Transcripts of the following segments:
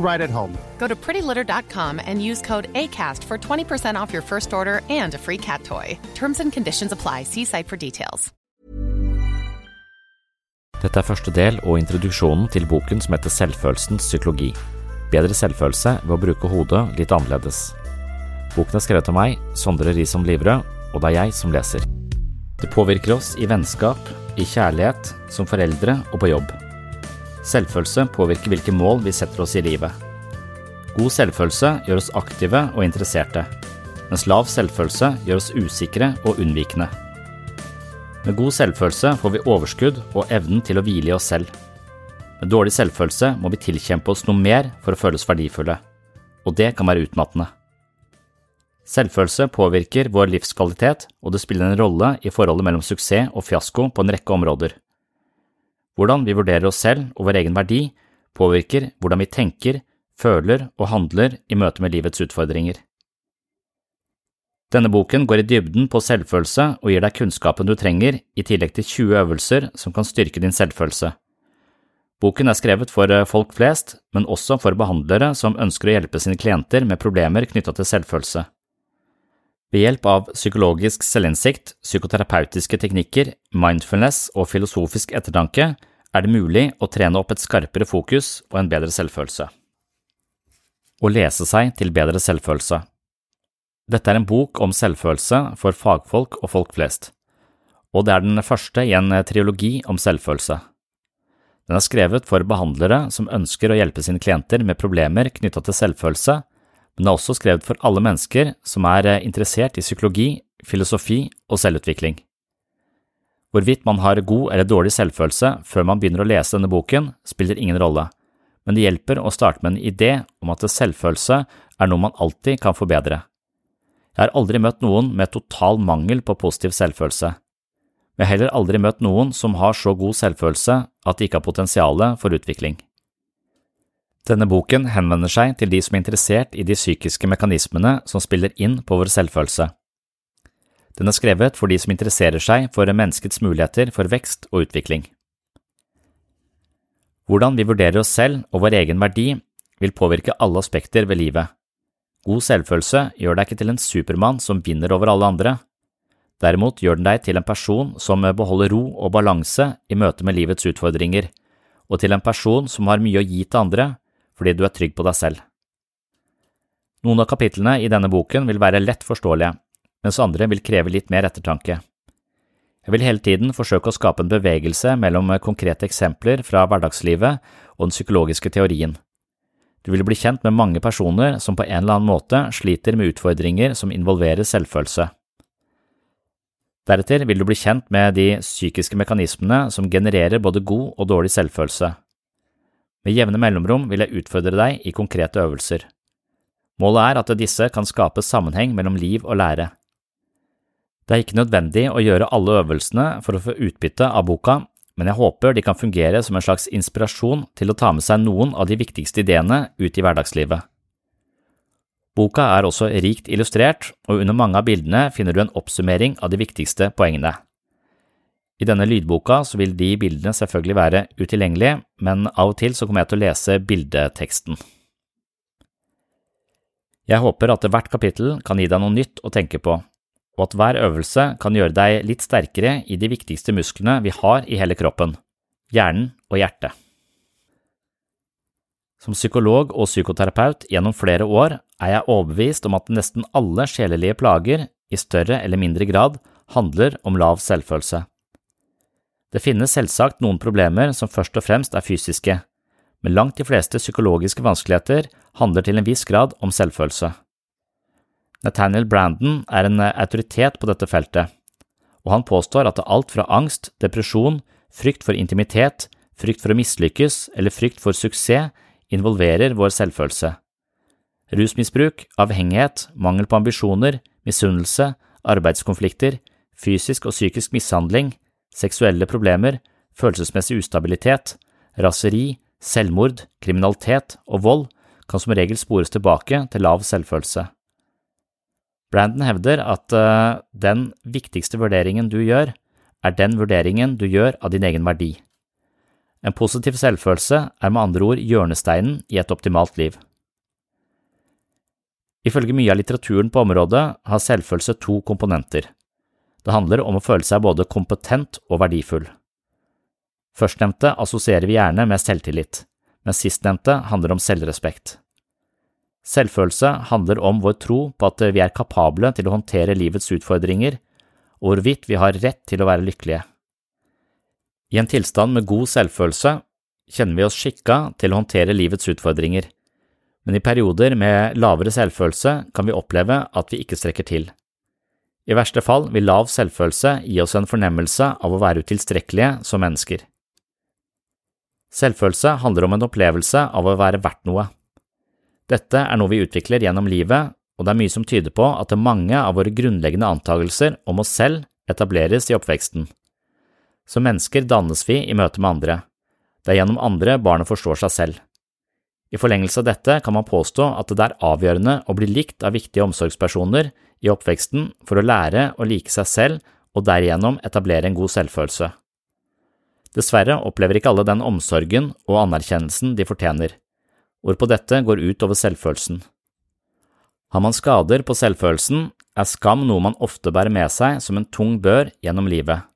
right at home. Go to prettylitter.com and use code ACAST for 20% off your first order and a free cat toy. Terms and conditions apply. See site for details. Dette er første del og introduksjonen til boken som heter Selvfølelsens psykologi. Bedre selvfølelse ved å bruke hodet litt annerledes. Boken er skrevet av meg, Sondre Risom Livrød, og det er jeg som leser. Det påvirker oss i vennskap, i kjærlighet, som foreldre og på jobb. Selvfølelse påvirker hvilke mål vi setter oss i livet. God selvfølelse gjør oss aktive og interesserte, mens lav selvfølelse gjør oss usikre og unnvikende. Med god selvfølelse får vi overskudd og evnen til å hvile i oss selv. Med dårlig selvfølelse må vi tilkjempe oss noe mer for å føle oss verdifulle, og det kan være utmattende. Selvfølelse påvirker vår livskvalitet, og det spiller en rolle i forholdet mellom suksess og fiasko på en rekke områder. Hvordan vi vurderer oss selv og vår egen verdi, påvirker hvordan vi tenker, føler og handler i møte med livets utfordringer. Denne boken går i dybden på selvfølelse og gir deg kunnskapen du trenger, i tillegg til 20 øvelser som kan styrke din selvfølelse. Boken er skrevet for eh, folk flest, men også for behandlere som ønsker å hjelpe sine klienter med problemer knytta til selvfølelse. Ved hjelp av psykologisk selvinnsikt, psykoterapeutiske teknikker, mindfulness og filosofisk ettertanke er det mulig å trene opp et skarpere fokus og en bedre selvfølelse. Å lese seg til bedre selvfølelse. Dette er en bok om selvfølelse for fagfolk og folk flest, og det er den første i en triologi om selvfølelse. Den er skrevet for behandlere som ønsker å hjelpe sine klienter med problemer knytta til selvfølelse, men er også skrevet for alle mennesker som er interessert i psykologi, filosofi og selvutvikling. Hvorvidt man har god eller dårlig selvfølelse før man begynner å lese denne boken, spiller ingen rolle, men det hjelper å starte med en idé om at selvfølelse er noe man alltid kan forbedre. Jeg har aldri møtt noen med total mangel på positiv selvfølelse. Jeg har heller aldri møtt noen som har så god selvfølelse at de ikke har potensial for utvikling. Denne boken henvender seg til de som er interessert i de psykiske mekanismene som spiller inn på vår selvfølelse. Den er skrevet for de som interesserer seg for menneskets muligheter for vekst og utvikling. Hvordan vi vurderer oss selv og vår egen verdi, vil påvirke alle aspekter ved livet, God selvfølelse gjør deg ikke til en supermann som vinner over alle andre. Derimot gjør den deg til en person som beholder ro og balanse i møte med livets utfordringer, og til en person som har mye å gi til andre fordi du er trygg på deg selv. Noen av kapitlene i denne boken vil være lett forståelige, mens andre vil kreve litt mer ettertanke. Jeg vil hele tiden forsøke å skape en bevegelse mellom konkrete eksempler fra hverdagslivet og den psykologiske teorien. Du vil bli kjent med mange personer som på en eller annen måte sliter med utfordringer som involverer selvfølelse. Deretter vil du bli kjent med de psykiske mekanismene som genererer både god og dårlig selvfølelse. Med jevne mellomrom vil jeg utfordre deg i konkrete øvelser. Målet er at disse kan skape sammenheng mellom liv og lære. Det er ikke nødvendig å gjøre alle øvelsene for å få utbytte av boka, men jeg håper de kan fungere som en slags inspirasjon til å ta med seg noen av de viktigste ideene ut i hverdagslivet. Boka er også rikt illustrert, og under mange av bildene finner du en oppsummering av de viktigste poengene. I denne lydboka vil de bildene selvfølgelig være utilgjengelige, men av og til kommer jeg til å lese bildeteksten. Jeg håper at hvert kapittel kan gi deg noe nytt å tenke på, og at hver øvelse kan gjøre deg litt sterkere i de viktigste musklene vi har i hele kroppen, hjernen og hjertet. Som psykolog og psykoterapeut gjennom flere år er jeg overbevist om at nesten alle sjelelige plager i større eller mindre grad handler om lav selvfølelse. Det finnes selvsagt noen problemer som først og fremst er fysiske, men langt de fleste psykologiske vanskeligheter handler til en viss grad om selvfølelse. Nathaniel Brandon er en autoritet på dette feltet, og han påstår at alt fra angst, depresjon, frykt for intimitet, frykt for å mislykkes eller frykt for suksess involverer vår selvfølelse. Rusmisbruk, avhengighet, mangel på ambisjoner, misunnelse, arbeidskonflikter, fysisk og psykisk mishandling, seksuelle problemer, følelsesmessig ustabilitet, raseri, selvmord, kriminalitet og vold kan som regel spores tilbake til lav selvfølelse. Brandon hevder at uh, den viktigste vurderingen du gjør, er den vurderingen du gjør av din egen verdi. En positiv selvfølelse er med andre ord hjørnesteinen i et optimalt liv. Ifølge mye av litteraturen på området har selvfølelse to komponenter. Det handler om å føle seg både kompetent og verdifull. Førstnevnte assosierer vi gjerne med selvtillit, mens sistnevnte handler om selvrespekt. Selvfølelse handler om vår tro på at vi er kapable til å håndtere livets utfordringer, og hvorvidt vi har rett til å være lykkelige. I en tilstand med god selvfølelse kjenner vi oss skikka til å håndtere livets utfordringer, men i perioder med lavere selvfølelse kan vi oppleve at vi ikke strekker til. I verste fall vil lav selvfølelse gi oss en fornemmelse av å være utilstrekkelige som mennesker. Selvfølelse handler om en opplevelse av å være verdt noe. Dette er noe vi utvikler gjennom livet, og det er mye som tyder på at mange av våre grunnleggende antagelser om oss selv etableres i oppveksten. Som mennesker dannes vi i møte med andre. Det er gjennom andre barnet forstår seg selv. I forlengelse av dette kan man påstå at det er avgjørende å bli likt av viktige omsorgspersoner i oppveksten for å lære å like seg selv og derigjennom etablere en god selvfølelse. Dessverre opplever ikke alle den omsorgen og anerkjennelsen de fortjener, hvorpå dette går ut over selvfølelsen. Har man skader på selvfølelsen, er skam noe man ofte bærer med seg som en tung bør gjennom livet.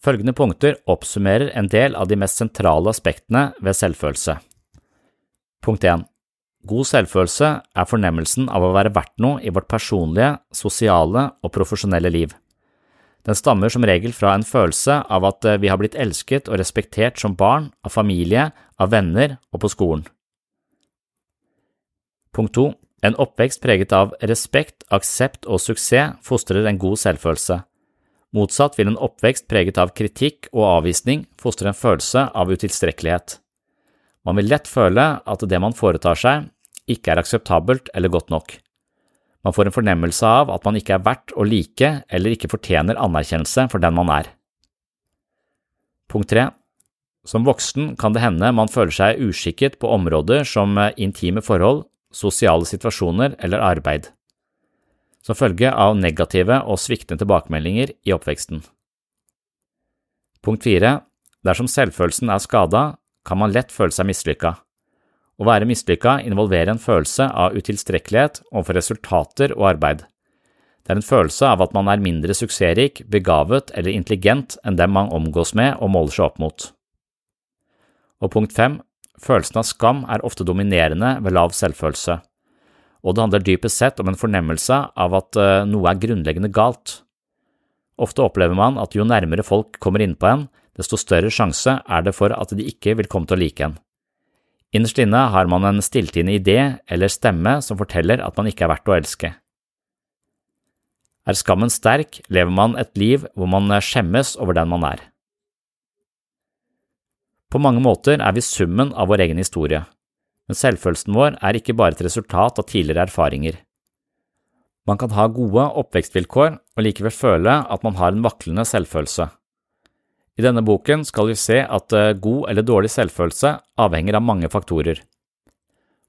Følgende punkter oppsummerer en del av de mest sentrale aspektene ved selvfølelse. Punkt 1. God selvfølelse er fornemmelsen av å være verdt noe i vårt personlige, sosiale og profesjonelle liv. Den stammer som regel fra en følelse av at vi har blitt elsket og respektert som barn, av familie, av venner og på skolen. Punkt 2. En oppvekst preget av respekt, aksept og suksess fostrer en god selvfølelse. Motsatt vil en oppvekst preget av kritikk og avvisning fostre en følelse av utilstrekkelighet. Man vil lett føle at det man foretar seg, ikke er akseptabelt eller godt nok. Man får en fornemmelse av at man ikke er verdt å like eller ikke fortjener anerkjennelse for den man er. Punkt 3. Som voksen kan det hende man føler seg uskikket på områder som intime forhold, sosiale situasjoner eller arbeid som følge av negative og sviktende tilbakemeldinger i oppveksten. Punkt fire, Dersom selvfølelsen er skada, kan man lett føle seg mislykka. Å være mislykka involverer en følelse av utilstrekkelighet overfor resultater og arbeid. Det er en følelse av at man er mindre suksessrik, begavet eller intelligent enn dem man omgås med og måler seg opp mot. Og punkt 5. Følelsen av skam er ofte dominerende ved lav selvfølelse og det handler dypest sett om en fornemmelse av at eh, noe er grunnleggende galt. Ofte opplever man at jo nærmere folk kommer innpå en, desto større sjanse er det for at de ikke vil komme til å like en. Innerst inne har man en stilltiende idé eller stemme som forteller at man ikke er verdt å elske. Er skammen sterk, lever man et liv hvor man skjemmes over den man er. På mange måter er vi summen av vår egen historie men selvfølelsen vår er ikke bare et resultat av tidligere erfaringer. Man kan ha gode oppvekstvilkår og likevel føle at man har en vaklende selvfølelse. I denne boken skal vi se at eh, god eller dårlig selvfølelse avhenger av mange faktorer.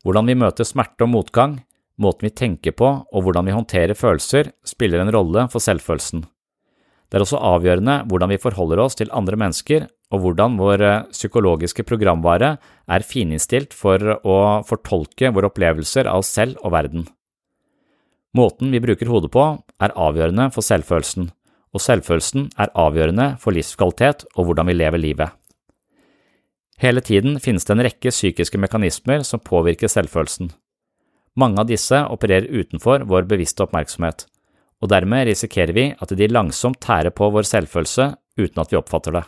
Hvordan vi møter smerte og motgang, måten vi tenker på og hvordan vi håndterer følelser, spiller en rolle for selvfølelsen. Det er også avgjørende hvordan vi forholder oss til andre mennesker, og hvordan vår eh, psykologiske programvare er fininnstilt for å fortolke våre opplevelser av oss selv og verden. Måten vi bruker hodet på, er avgjørende for selvfølelsen, og selvfølelsen er avgjørende for livskvalitet og hvordan vi lever livet. Hele tiden finnes det en rekke psykiske mekanismer som påvirker selvfølelsen. Mange av disse opererer utenfor vår bevisste oppmerksomhet, og dermed risikerer vi at de langsomt tærer på vår selvfølelse uten at vi oppfatter det.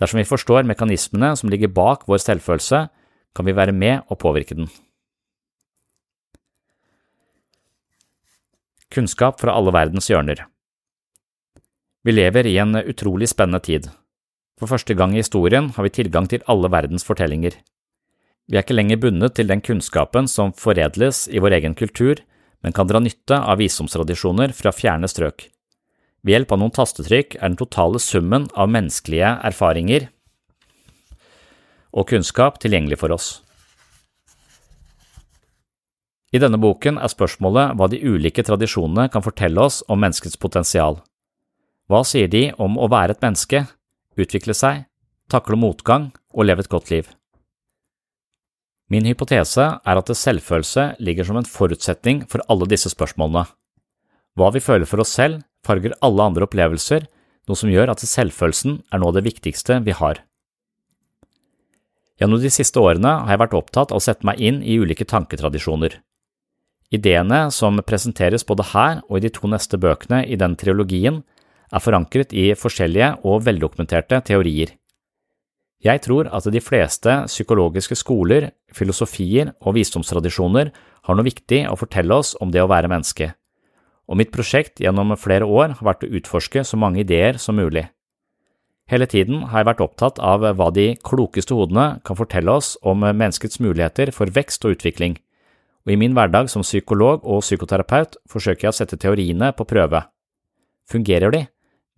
Dersom vi forstår mekanismene som ligger bak vår selvfølelse, kan vi være med og påvirke den. Kunnskap fra alle verdens hjørner Vi lever i en utrolig spennende tid. For første gang i historien har vi tilgang til alle verdens fortellinger. Vi er ikke lenger bundet til den kunnskapen som foredles i vår egen kultur, men kan dra nytte av visdomstradisjoner fra fjerne strøk. Ved hjelp av noen tastetrykk er den totale summen av menneskelige erfaringer og kunnskap tilgjengelig for oss. I denne boken er spørsmålet hva de ulike tradisjonene kan fortelle oss om menneskets potensial. Hva sier de om å være et menneske, utvikle seg, takle motgang og leve et godt liv? Min hypotese er at selvfølelse ligger som en forutsetning for alle disse spørsmålene. Hva vi føler for oss selv, farger alle andre opplevelser, noe som gjør at selvfølelsen er noe av det viktigste vi har. Gjennom de siste årene har jeg vært opptatt av å sette meg inn i ulike tanketradisjoner. Ideene som presenteres både her og i de to neste bøkene i den trilogien, er forankret i forskjellige og veldokumenterte teorier. Jeg tror at de fleste psykologiske skoler, filosofier og visdomstradisjoner har noe viktig å fortelle oss om det å være menneske, og mitt prosjekt gjennom flere år har vært å utforske så mange ideer som mulig. Hele tiden har jeg vært opptatt av hva de klokeste hodene kan fortelle oss om menneskets muligheter for vekst og utvikling, og i min hverdag som psykolog og psykoterapeut forsøker jeg å sette teoriene på prøve. Fungerer de?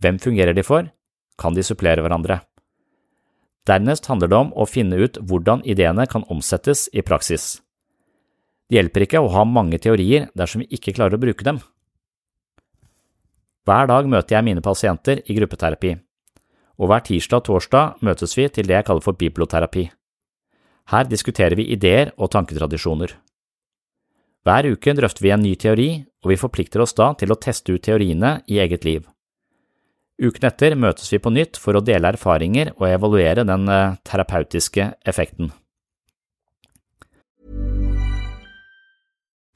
Hvem fungerer de for? Kan de supplere hverandre? Dernest handler det om å finne ut hvordan ideene kan omsettes i praksis. Det hjelper ikke å ha mange teorier dersom vi ikke klarer å bruke dem. Hver dag møter jeg mine pasienter i gruppeterapi, og hver tirsdag og torsdag møtes vi til det jeg kaller for biblioterapi. Her diskuterer vi ideer og tanketradisjoner. Hver uke drøfter vi en ny teori, og vi forplikter oss da til å teste ut teoriene i eget liv. Uken etter møtes vi på nytt for å dele erfaringer og evaluere den eh, terapeutiske effekten.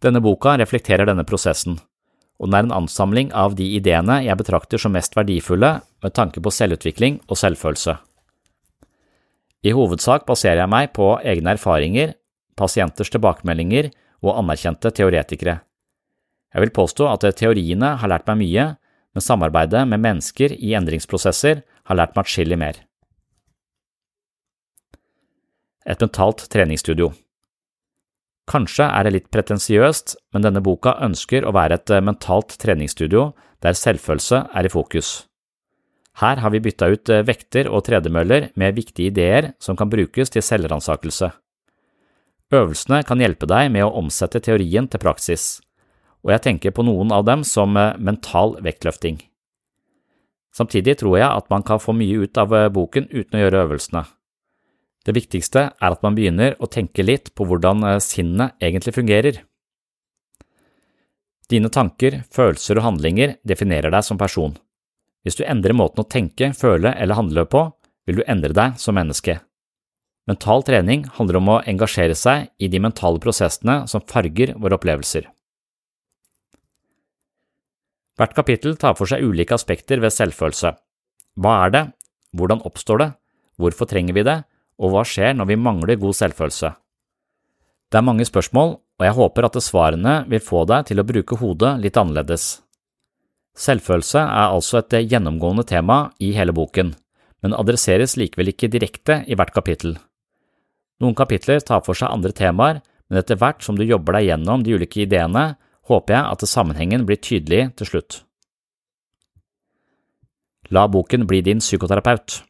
Denne boka reflekterer denne prosessen, og den er en ansamling av de ideene jeg betrakter som mest verdifulle med tanke på selvutvikling og selvfølelse. I hovedsak baserer jeg meg på egne erfaringer, pasienters tilbakemeldinger og anerkjente teoretikere. Jeg vil påstå at teoriene har lært meg mye, men samarbeidet med mennesker i endringsprosesser har lært meg atskillig mer. Et mentalt treningsstudio Kanskje er det litt pretensiøst, men denne boka ønsker å være et mentalt treningsstudio der selvfølelse er i fokus. Her har vi bytta ut vekter og tredemøller med viktige ideer som kan brukes til selvransakelse. Øvelsene kan hjelpe deg med å omsette teorien til praksis, og jeg tenker på noen av dem som eh, mental vektløfting. Samtidig tror jeg at man kan få mye ut av eh, boken uten å gjøre øvelsene. Det viktigste er at man begynner å tenke litt på hvordan eh, sinnet egentlig fungerer. Dine tanker, følelser og handlinger definerer deg som person. Hvis du endrer måten å tenke, føle eller handle på, vil du endre deg som menneske. Mental trening handler om å engasjere seg i de mentale prosessene som farger våre opplevelser. Hvert kapittel tar for seg ulike aspekter ved selvfølelse. Hva er det, hvordan oppstår det, hvorfor trenger vi det, og hva skjer når vi mangler god selvfølelse? Det er mange spørsmål, og jeg håper at svarene vil få deg til å bruke hodet litt annerledes. Selvfølelse er altså et gjennomgående tema i hele boken, men adresseres likevel ikke direkte i hvert kapittel. Noen kapitler tar for seg andre temaer, men etter hvert som du jobber deg gjennom de ulike ideene, håper jeg at sammenhengen blir tydelig til slutt. La boken bli din psykoterapeut.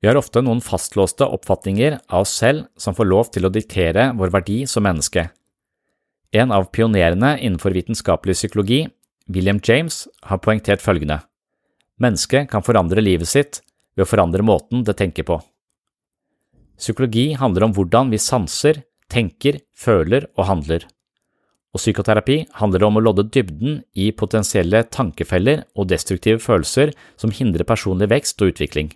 Vi har ofte noen fastlåste oppfatninger av oss selv som får lov til å diktere vår verdi som menneske. En av pionerene innenfor vitenskapelig psykologi, William James, har poengtert følgende. Mennesket kan forandre livet sitt ved å forandre måten det tenker på. Psykologi handler om hvordan vi sanser, tenker, føler og handler. Og psykoterapi handler om å lodde dybden i potensielle tankefeller og destruktive følelser som hindrer personlig vekst og utvikling.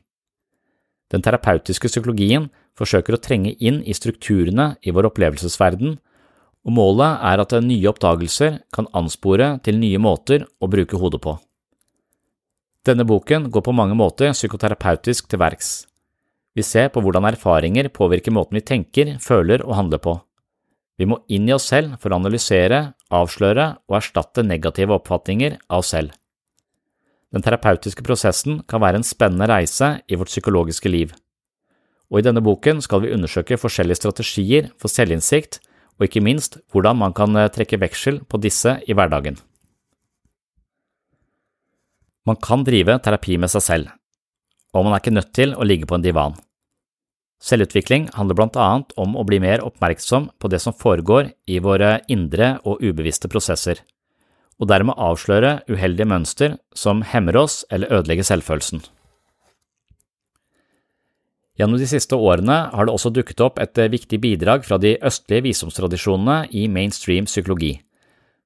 Den terapeutiske psykologien forsøker å trenge inn i strukturene i vår opplevelsesverden, og målet er at nye oppdagelser kan anspore til nye måter å bruke hodet på. Denne boken går på mange måter psykoterapeutisk til verks. Vi ser på hvordan erfaringer påvirker måten vi tenker, føler og handler på. Vi må inn i oss selv for å analysere, avsløre og erstatte negative oppfatninger av oss selv. Den terapeutiske prosessen kan være en spennende reise i vårt psykologiske liv. Og i denne boken skal vi undersøke forskjellige strategier for selvinnsikt, og ikke minst hvordan man kan eh, trekke veksel på disse i hverdagen. Man kan drive terapi med seg selv, og man er ikke nødt til å ligge på en divan. Selvutvikling handler blant annet om å bli mer oppmerksom på det som foregår i våre indre og ubevisste prosesser, og dermed avsløre uheldige mønster som hemmer oss eller ødelegger selvfølelsen. Gjennom de siste årene har det også dukket opp et viktig bidrag fra de østlige visdomstradisjonene i mainstream psykologi.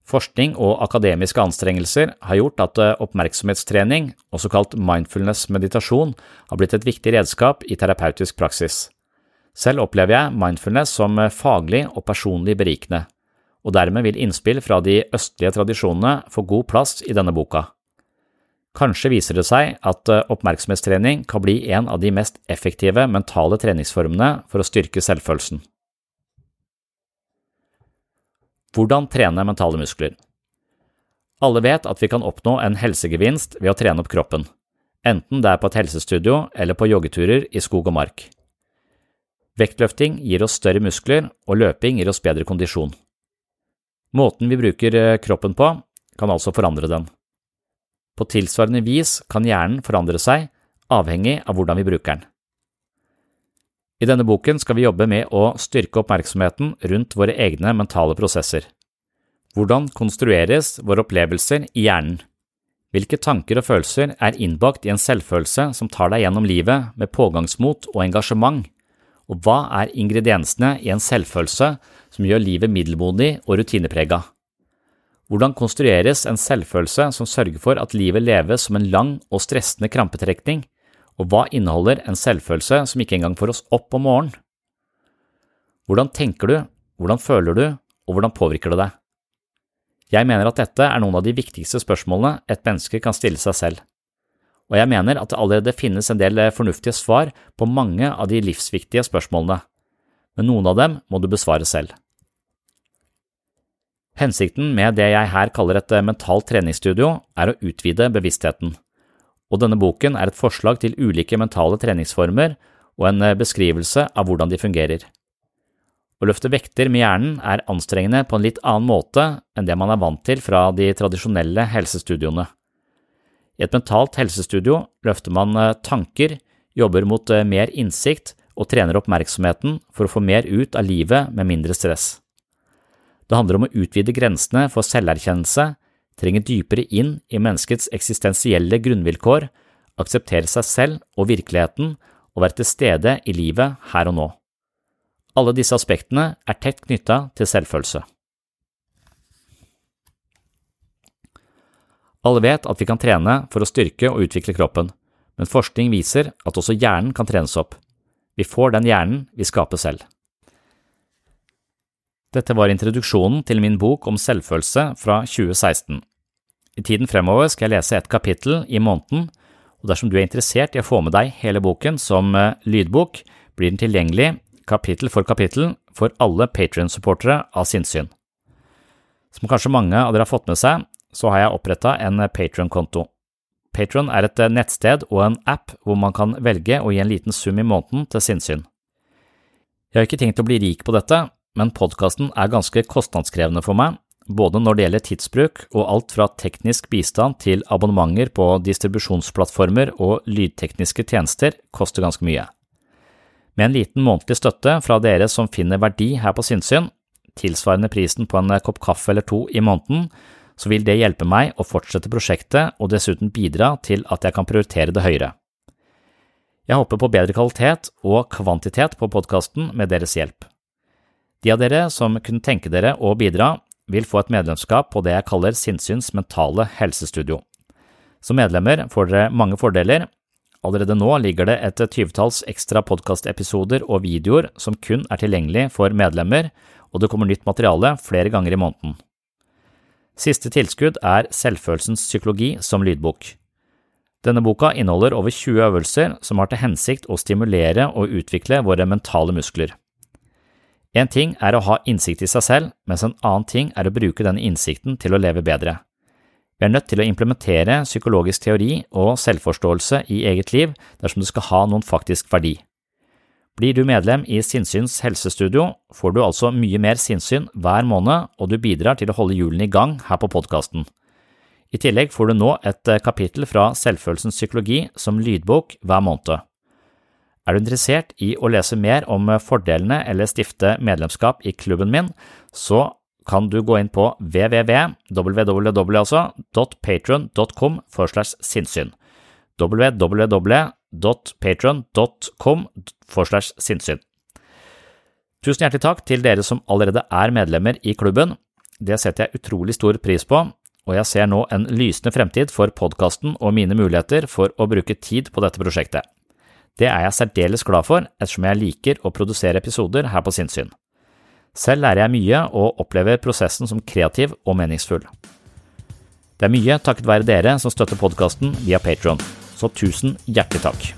Forskning og akademiske anstrengelser har gjort at eh, oppmerksomhetstrening, også kalt mindfulness-meditasjon, har blitt et viktig redskap i terapeutisk praksis. Selv opplever jeg mindfulness som eh, faglig og personlig berikende, og dermed vil innspill fra de østlige tradisjonene få god plass i denne boka. Kanskje viser det seg at eh, oppmerksomhetstrening kan bli en av de mest effektive mentale treningsformene for å styrke selvfølelsen. Hvordan trene mentale muskler Alle vet at vi kan oppnå en helsegevinst ved å trene opp kroppen, enten det er på et helsestudio eller på joggeturer i skog og mark. Vektløfting gir oss større muskler, og løping gir oss bedre kondisjon. Måten vi bruker eh, kroppen på, kan altså forandre den. På tilsvarende vis kan hjernen forandre seg, avhengig av hvordan vi bruker den. I denne boken skal vi jobbe med å styrke oppmerksomheten rundt våre egne mentale prosesser. Hvordan konstrueres våre opplevelser i hjernen? Hvilke tanker og følelser er innbakt i en selvfølelse som tar deg gjennom livet med pågangsmot og engasjement? Og hva er ingrediensene i en selvfølelse som gjør livet middelmodig og rutineprega? Hvordan konstrueres en selvfølelse som sørger for at livet leves som en lang og stressende krampetrekning, og hva inneholder en selvfølelse som ikke engang får oss opp om morgenen? Hvordan tenker du, hvordan føler du, og hvordan påvirker det deg? Jeg mener at dette er noen av de viktigste spørsmålene et menneske kan stille seg selv, og jeg mener at det allerede finnes en del fornuftige svar på mange av de livsviktige spørsmålene, men noen av dem må du besvare selv. Hensikten med det jeg her kaller et mentalt treningsstudio, er å utvide bevisstheten, og denne boken er et forslag til ulike mentale treningsformer og en beskrivelse av hvordan de fungerer. Å løfte vekter med hjernen er anstrengende på en litt annen måte enn det man er vant til fra de tradisjonelle helsestudioene. I et mentalt helsestudio løfter man eh, tanker, jobber mot eh, mer innsikt og trener oppmerksomheten for å få mer ut av livet med mindre stress. Det handler om å utvide grensene for selverkjennelse, trenge dypere inn i menneskets eksistensielle grunnvilkår, akseptere seg selv og virkeligheten og være til stede i livet her og nå. Alle disse aspektene er tett knytta til selvfølelse. Alle vet at vi kan trene for å styrke og utvikle kroppen, men forskning viser at også hjernen kan trenes opp. Vi får den hjernen vi skaper selv. Dette var introduksjonen til min bok om selvfølelse fra 2016. I tiden fremover skal jeg lese et kapittel i måneden, og dersom du er interessert i å få med deg hele boken som eh, lydbok, blir den tilgjengelig kapittel for kapittel for alle Patrion-supportere av sinnssyn. Som kanskje mange av dere har fått med seg, så har jeg oppretta en Patron-konto. Patron er et nettsted og en app hvor man kan velge å gi en liten sum i måneden til sinnssyn. Jeg har ikke tenkt å bli rik på dette, men podkasten er ganske kostnadskrevende for meg, både når det gjelder tidsbruk og alt fra teknisk bistand til abonnementer på distribusjonsplattformer og lydtekniske tjenester koster ganske mye. Med en liten månedlig støtte fra dere som finner verdi her på sinnssyn, tilsvarende prisen på en kopp kaffe eller to i måneden, så vil det hjelpe meg å fortsette prosjektet og dessuten bidra til at jeg kan prioritere det høyere. Jeg håper på bedre kvalitet og kvantitet på podkasten med deres hjelp. De av dere som kunne tenke dere å bidra, vil få et medlemskap på det jeg kaller Sinnsyns mentale helsestudio. Som medlemmer får dere mange fordeler, Allerede nå ligger det et tyvetalls ekstra podkastepisoder og videoer som kun er tilgjengelig for medlemmer, og det kommer nytt materiale flere ganger i måneden. Siste tilskudd er Selvfølelsens psykologi som lydbok. Denne boka inneholder over 20 øvelser som har til hensikt å stimulere og utvikle våre mentale muskler. En ting er å ha innsikt i seg selv, mens en annen ting er å bruke denne innsikten til å leve bedre. Vi er nødt til å implementere psykologisk teori og selvforståelse i eget liv dersom det skal ha noen faktisk verdi. Blir du medlem i Sinnsyns helsestudio, får du altså mye mer sinnssyn hver måned, og du bidrar til å holde hjulene i gang her på podkasten. I tillegg får du nå et eh, kapittel fra Selvfølelsens psykologi som lydbok hver måned. Er du interessert i å lese mer om fordelene eller stifte medlemskap i klubben min, så kan du gå inn på www.patron.com for slags sinnssyn. www.patron.com for slags sinnssyn. Tusen hjertelig takk til dere som allerede er medlemmer i klubben. Det setter jeg utrolig stor pris på, og jeg ser nå en lysende fremtid for podkasten og mine muligheter for å bruke tid på dette prosjektet. Det er jeg særdeles glad for, ettersom jeg liker å produsere episoder her på Sinnssyn. Selv lærer jeg mye og opplever prosessen som kreativ og meningsfull. Det er mye takket være dere som støtter podkasten via Patron, så tusen hjertelig takk.